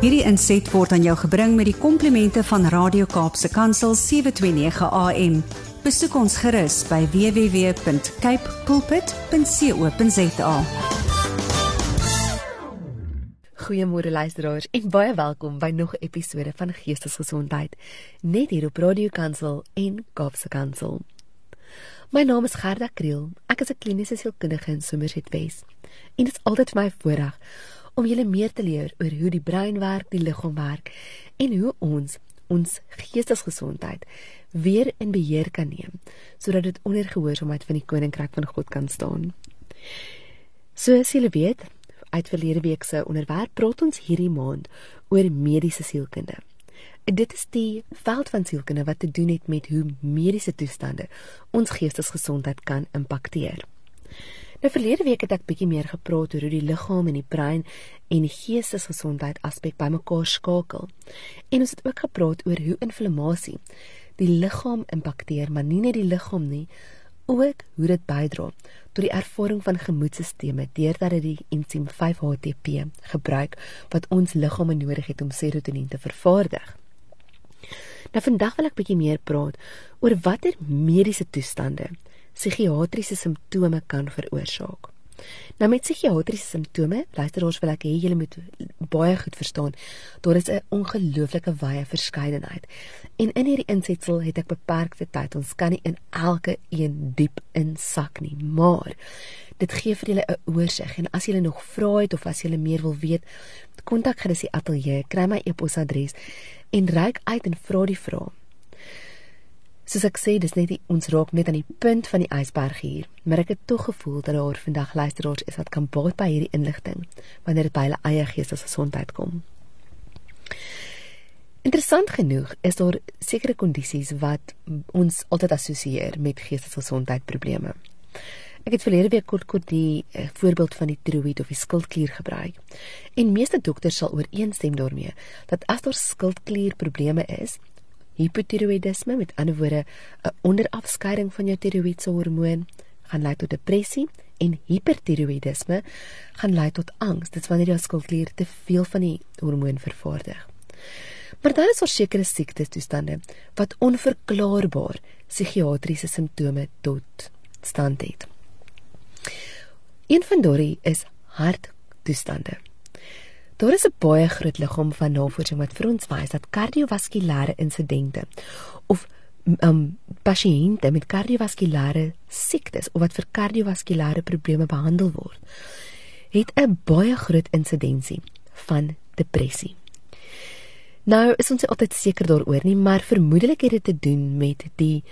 Hierdie inset word aan jou gebring met die komplimente van Radio Kaapse Kansel 729 AM. Besoek ons gerus by www.cape pulpit.co.za. Goeiemôre luisteraars en baie welkom by nog 'n episode van Geestesgesondheid net hier op Radio Kansel en Kaapse Kansel. My naam is Gerda Kriel. Ek is 'n kliniese sielkundige in Somerset West. En dit is altyd my voorreg om julle meer te leer oor hoe die brein werk, die liggaam werk en hoe ons ons geestesgesondheid weer in beheer kan neem sodat dit onder gehoorsaamheid van die koninkryk van God kan staan. Soos julle weet, uit verlede week se onderwerp praat ons hierdie maand oor mediese sielkunde. Dit is die veld van sielkunde wat te doen het met hoe mediese toestande ons geestesgesondheid kan impakteer. Nou verlede week het ek bietjie meer gepraat oor hoe die liggaam en die brein en die geestesgesondheid aspek bymekaar skakel. En ons het ook gepraat oor hoe inflammasie die liggaam impakteer, maar nie net die liggaam nie, ook hoe dit bydra tot die ervaring van gemoedstelsels deurdat dit die ensiem 5-HTP gebruik wat ons liggame nodig het om serotonien te vervaardig. Nou vandag wil ek bietjie meer praat oor watter mediese toestande psigiatriese simptome kan veroorsaak. Nou met psigiatriese simptome, luisteraars wil ek hê julle moet baie goed verstaan. Daar is 'n ongelooflike wye verskeidenheid. En in hierdie insetsel het ek beperkte tyd. Ons kan nie in elke een diep insak nie, maar dit gee vir julle 'n oorsig en as julle nog vra het of as julle meer wil weet, kontak gerus die ateljee, kry my e-posadres en reik uit en vra die vrae. Soos ek sê, dis net die, ons raak net aan die punt van die ysberg hier, maar ek het tog gevoel dat daar vandag luisteraars is wat kan baat by hierdie inligting wanneer dit by hulle eie geestesgesondheid kom. Interessant genoeg is daar sekere kondisies wat ons altyd assosieer met geestesgesondheid probleme. Ek het verlede week kort kort die uh, voorbeeld van die tiroïed of die skildklier gebruik. En meeste dokters sal ooreenstem daarmee dat as daar skildklier probleme is, hipotiroïdisme, met ander woorde 'n onderafskeiding van jou tiroïedse hormoon, gaan lei tot depressie en hipertiroïdisme gaan lei tot angs. Dit is wanneer jou skildklier te veel van die hormoon vervaardig. Maar daar is sekere siektes toestande wat onverklaarbaar psigiatriese simptome tot stand het. Een van daardie is harttoestande. Daar is 'n baie groot liggaam van navorsing wat vir ons wys dat kardiovaskulêre insidente of um pasiënte met kardiovaskulêre siektes of wat vir kardiovaskulêre probleme behandel word, het 'n baie groot insidensie van depressie. Nou is ons altyd seker daaroor nie, maar vermoedelik het dit te doen met die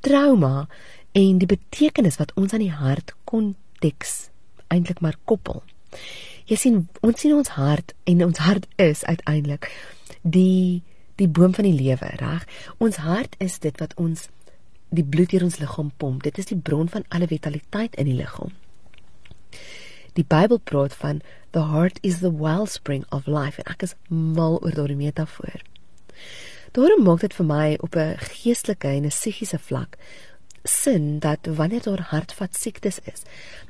trauma en die betekenis wat ons aan die hart konteks eintlik maar koppel jy sien ons sien ons hart en ons hart is uiteindelik die die boom van die lewe, reg? Ons hart is dit wat ons die bloed deur ons liggaam pomp. Dit is die bron van alle vitaliteit in die liggaam. Die Bybel praat van the heart is the wellspring of life en ek is mal oor daardie metafoor. Daarom maak dit vir my op 'n geestelike en 'n psigiese vlak sin dat wanneer daar hartvat siektes is,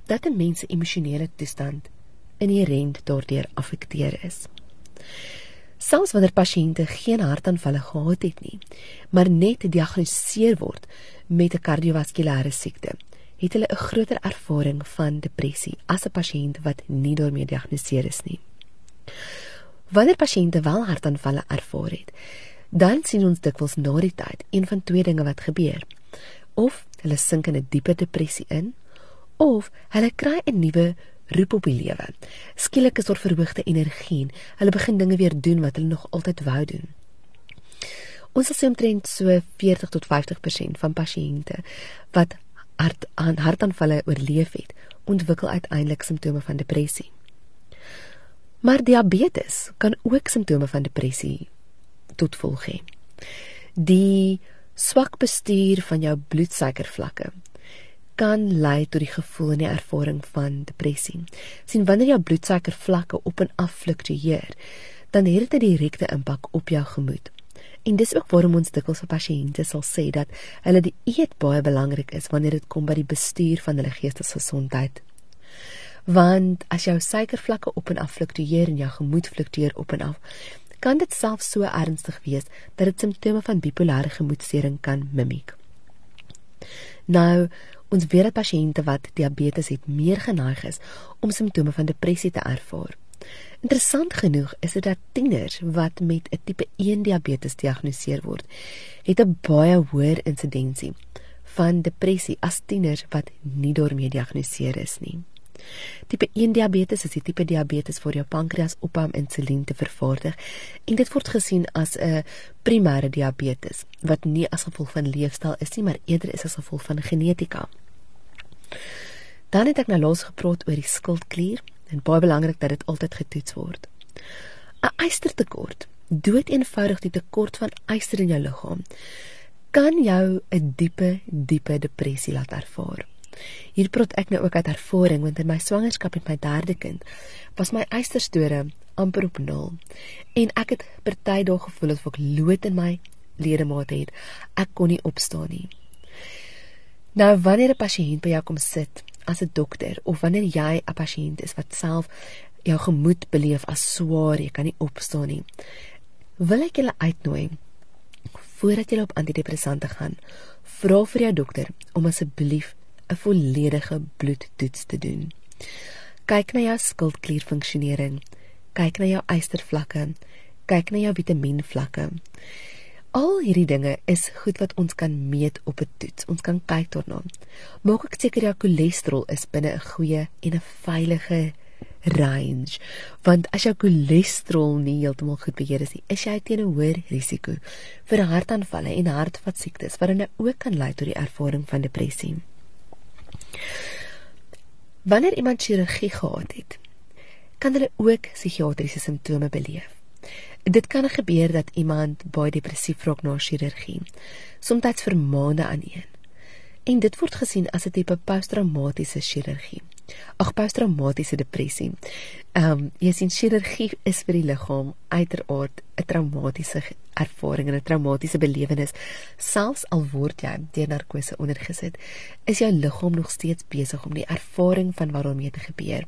dat 'n mens se emosionele toestand inherënt daardeur affekteer is. Selfs wanneer pasiënte geen hartaanvalle gehad het nie, maar net gediagnoseer word met 'n kardiovaskulêre siekte, het hulle 'n groter ervaring van depressie as 'n pasiënt wat nie daarmee gediagnoseer is nie. Wanneer pasiënte wel hartaanvalle ervaar het, dan sien ons dikwels na die tyd een van twee dinge wat gebeur. Of hulle sink in 'n dieper depressie in, of hulle kry 'n nuwe roep op die lewe. Skielik is daar verhoogde energie. Hulle begin dinge weer doen wat hulle nog altyd wou doen. Ons sê omtrent so 40 tot 50% van pasiënte wat hart aan hartaanvalle oorleef het, ontwikkel uiteindelik simptome van depressie. Maar diabetes kan ook simptome van depressie tot gevolg hê. Die swak bestuur van jou bloedsuikervlakke kan lei tot die gevoel en die ervaring van depressie. sien wanneer jou bloedsuiker vlakke op en af fluktueer, dan het dit 'n direkte impak op jou gemoed. En dis ook waarom ons dikwels vir pasiënte sal sê dat hulle die eet baie belangrik is wanneer dit kom by die bestuur van hulle geestesgesondheid. Want as jou suikervlakke op en af fluktueer en jou gemoed fluktueer op en af, kan dit selfs so ernstig wees dat dit simptome van bipolêre gemoedstoornis kan mimiek. Nou, ons weet dat pasiënte wat diabetes het meer geneig is om simptome van depressie te ervaar. Interessant genoeg is dit dat tieners wat met 'n tipe 1 diabetes gediagnoseer word, het 'n baie hoër insidensie van depressie as tieners wat nie daarmee gediagnoseer is nie. Tipe 1 diabetes is die tipe diabetes waar jou pankreas ophou om insulien te vervaardig en dit word gesien as 'n primêre diabetes wat nie as gevolg van leefstyl is nie, maar eerder is as gevolg van genetika. Dan het ek nou los gepraat oor die skildklier en baie belangrik dat dit altyd getoets word. 'n Ystertekort, dood eenvoudig die tekort van yster in jou liggaam, kan jou 'n diepe, diepe depressie laat ervaar. Hier praat ek nou ook uit ervaring want in my swangerskap met my derde kind was my ysterstore amper op nul en ek het party dae gevoel of ek lood in my ledemate het. Ek kon nie opstaan nie. Nou wanneer 'n pasiënt by jou kom sit as 'n dokter of wanneer jy 'n pasiënt is wat self jou gemoed beleef as swaar, jy kan nie opstaan nie. Wil ek julle uitnooi voordat jy op antidepressante gaan, vra vir jou dokter om asseblief 'n volledige bloedtoets te doen. Kyk na jou skildklierfunksionering, kyk na jou ystervlakke, kyk na jou vitamienvlakke. Al hierdie dinge is goed wat ons kan meet op 'n toets. Ons kan kyk daarna. Maak ek seker jou cholesterol is binne 'n goeie en 'n veilige range. Want as jou cholesterol nie heeltemal goed beheer is nie, is jy teen 'n hoër risiko vir hartaanvalle en hartvaskiektes wat dan ook kan lei tot die ervaring van depressie. Wanneer iemand chirurgie gehad het, kan hulle ook psigiatriese simptome beleef. Dit kan gebeur dat iemand baie depressief raak na chirurgie, soms vir maande aan een. En dit word gesien as 'n tipe posttraumatiese chirurgie. Ag posttraumatiese depressie. Ehm um, jy sien chirurgie is vir die liggaam uiteraard 'n traumatiese ervaring en 'n traumatiese belewenis. Selfs al word jy deur narkose ondergesit, is jou liggaam nog steeds besig om die ervaring van wat daarmee te gebeur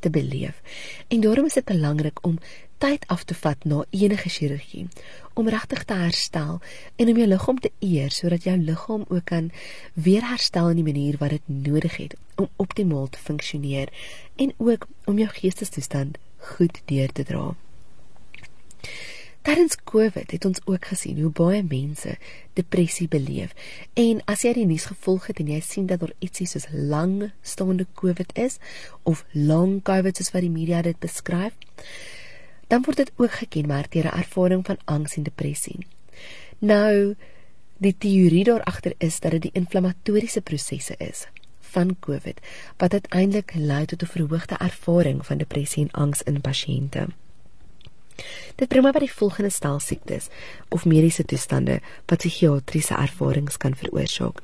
te beleef. En daarom is dit belangrik om tyd af te vat na enige chirurgie om regtig te herstel en om jou liggaam te eer sodat jou liggaam ook kan weer herstel in die manier wat dit nodig het om optimaal te funksioneer en ook om jou geestesstoestand goed deur te dra. Tydens Covid het ons ook gesien hoe baie mense depressie beleef. En as jy die nuus gevolg het en jy sien dat daar ietsie soos lang staande Covid is of long Covid soos wat die media dit beskryf, dan word dit ook gekenmerk deur 'n ervaring van angs en depressie. Nou, die teorie daar agter is dat dit die inflammatoriese prosesse is van COVID wat uiteindelik lei tot 'n verhoogde ervaring van depressie en angs in pasiënte. Dit bring my by die volgende stel siektes of mediese toestande wat psigiatriese ervarings kan veroorsaak.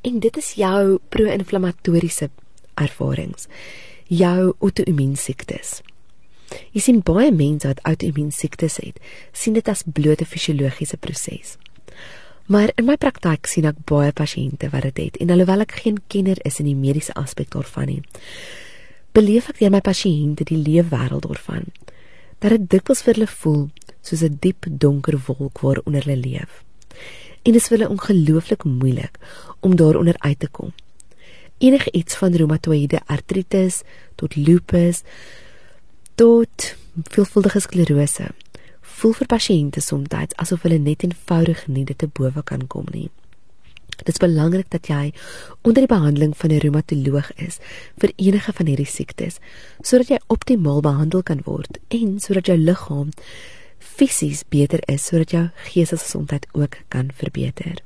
En dit is jou pro-inflammatoriese ervarings, jou outoimmuun siektes. Jy sien baie mense wat outoimmuun siektes het, sien dit as blote fisiologiese proses. Maar in my praktyk sien ek baie pasiënte wat dit het en alhoewel ek geen kenner is in die mediese aspek daarvan nie, beleef ek deur my pasiënte die leefwêreld daarvan. Dat dit dikwels vir hulle voel soos 'n diep donker wolk waaronder hulle leef. En dit is vir hulle ongelooflik moeilik om daaronder uit te kom. Enige iets van reumatoïede artritis tot lupus tot veelvuldige sklerose. Voel vir pasiënte soms asof hulle net eenvoudig nie dit te bowe kan kom nie. Dit is belangrik dat jy onder die behandeling van 'n reumatoloog is vir enige van hierdie siektes sodat jy optimaal behandel kan word en sodat jou liggaam fisies beter is sodat jou geestesgesondheid ook kan verbeter.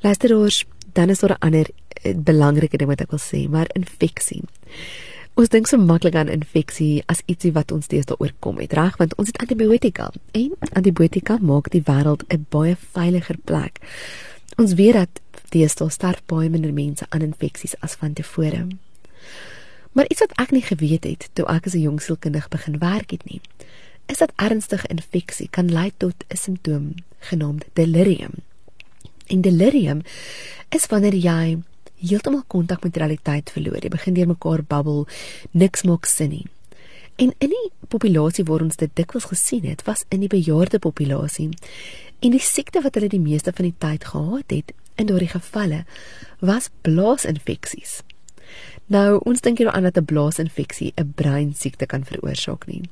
Luisteraars, dan is daar 'n ander eh, belangrike ding wat ek wil sê, maar infeksie. Ons dink so maklik aan infeksie as ietsie wat ons deesdae oorkom het, reg? Want ons het antibiotika en antibiotika maak die wêreld 'n baie veiliger plek. Ons weet dat deesdae sterf baie minder mense aan infeksies as van tevore. Maar iets wat ek nie geweet het toe ek as 'n jong sielkundig begin werk het nie, is dat ernstige infeksie kan lei tot 'n simptoom genaamd delirium. En delirium is wanneer jy heeltemal kontak met realiteit verloor. Jy begin deur mekaar babbel, niks maak sin nie. En in die populasie waar ons dit dikwels gesien het, was in die bejaarde populasie. En die siekte wat hulle die meeste van die tyd gehad het, in daardie gevalle, was blaasinfeksies. Nou, ons dink hier aan dat 'n blaasinfeksie 'n breinsiekte kan veroorsaak nie.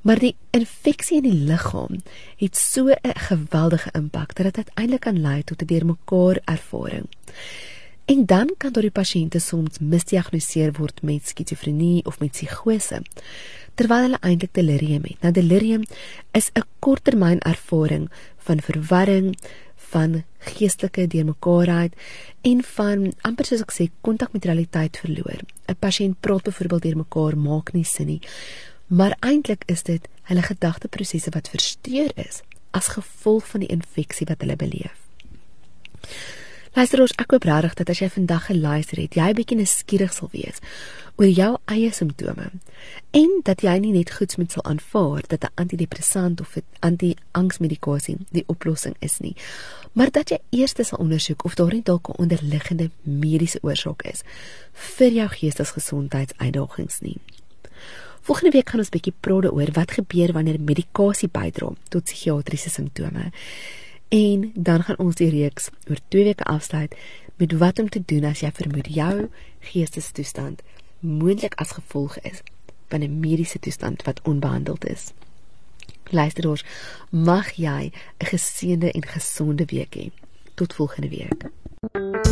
Maar die infeksie in die liggaam het so 'n geweldige impak dat dit uiteindelik kan lei tot 'n deurmekaar ervaring. En dan kan deur die pasiënte soms misdiagnoseer word met skizofrenie of met psigose terwyl hulle eintlik delirium het. Nou delirium is 'n korttermyn ervaring van verwarring, van geestelike deurmekaarheid en van amper soos ek sê kontak met realiteit verloor. 'n Pasiënt praat byvoorbeeld deurmekaar, maak nie sin nie. Maar eintlik is dit hulle gedagteprosesse wat versteur is as gevolg van die infeksie wat hulle beleef. Luister ons ek hoop regtig dat as jy vandag geluister het, jy bietjie nuuskierig sal wees oor jou eie simptome en dat jy nie net goeds moet sal aanvaar dat 'n antidepressant of 'n anti-angsmedikasie die oplossing is nie, maar dat jy eers sal ondersoek of daar nie dalk 'n onderliggende mediese oorsaak is vir jou geestesgesondheidsuitdagings nie. Volgende week gaan ons bietjie praat oor wat gebeur wanneer medikasie bydra tot psigiatriese simptome. En dan gaan ons die reeks oor 2 weke afsluit met wat om te doen as jy vermoed jou geestesstoestand moontlik as gevolg is van 'n mediese toestand wat onbehandeld is. Luister ons, mag jy 'n geseënde en gesonde week hê. Tot volgende week.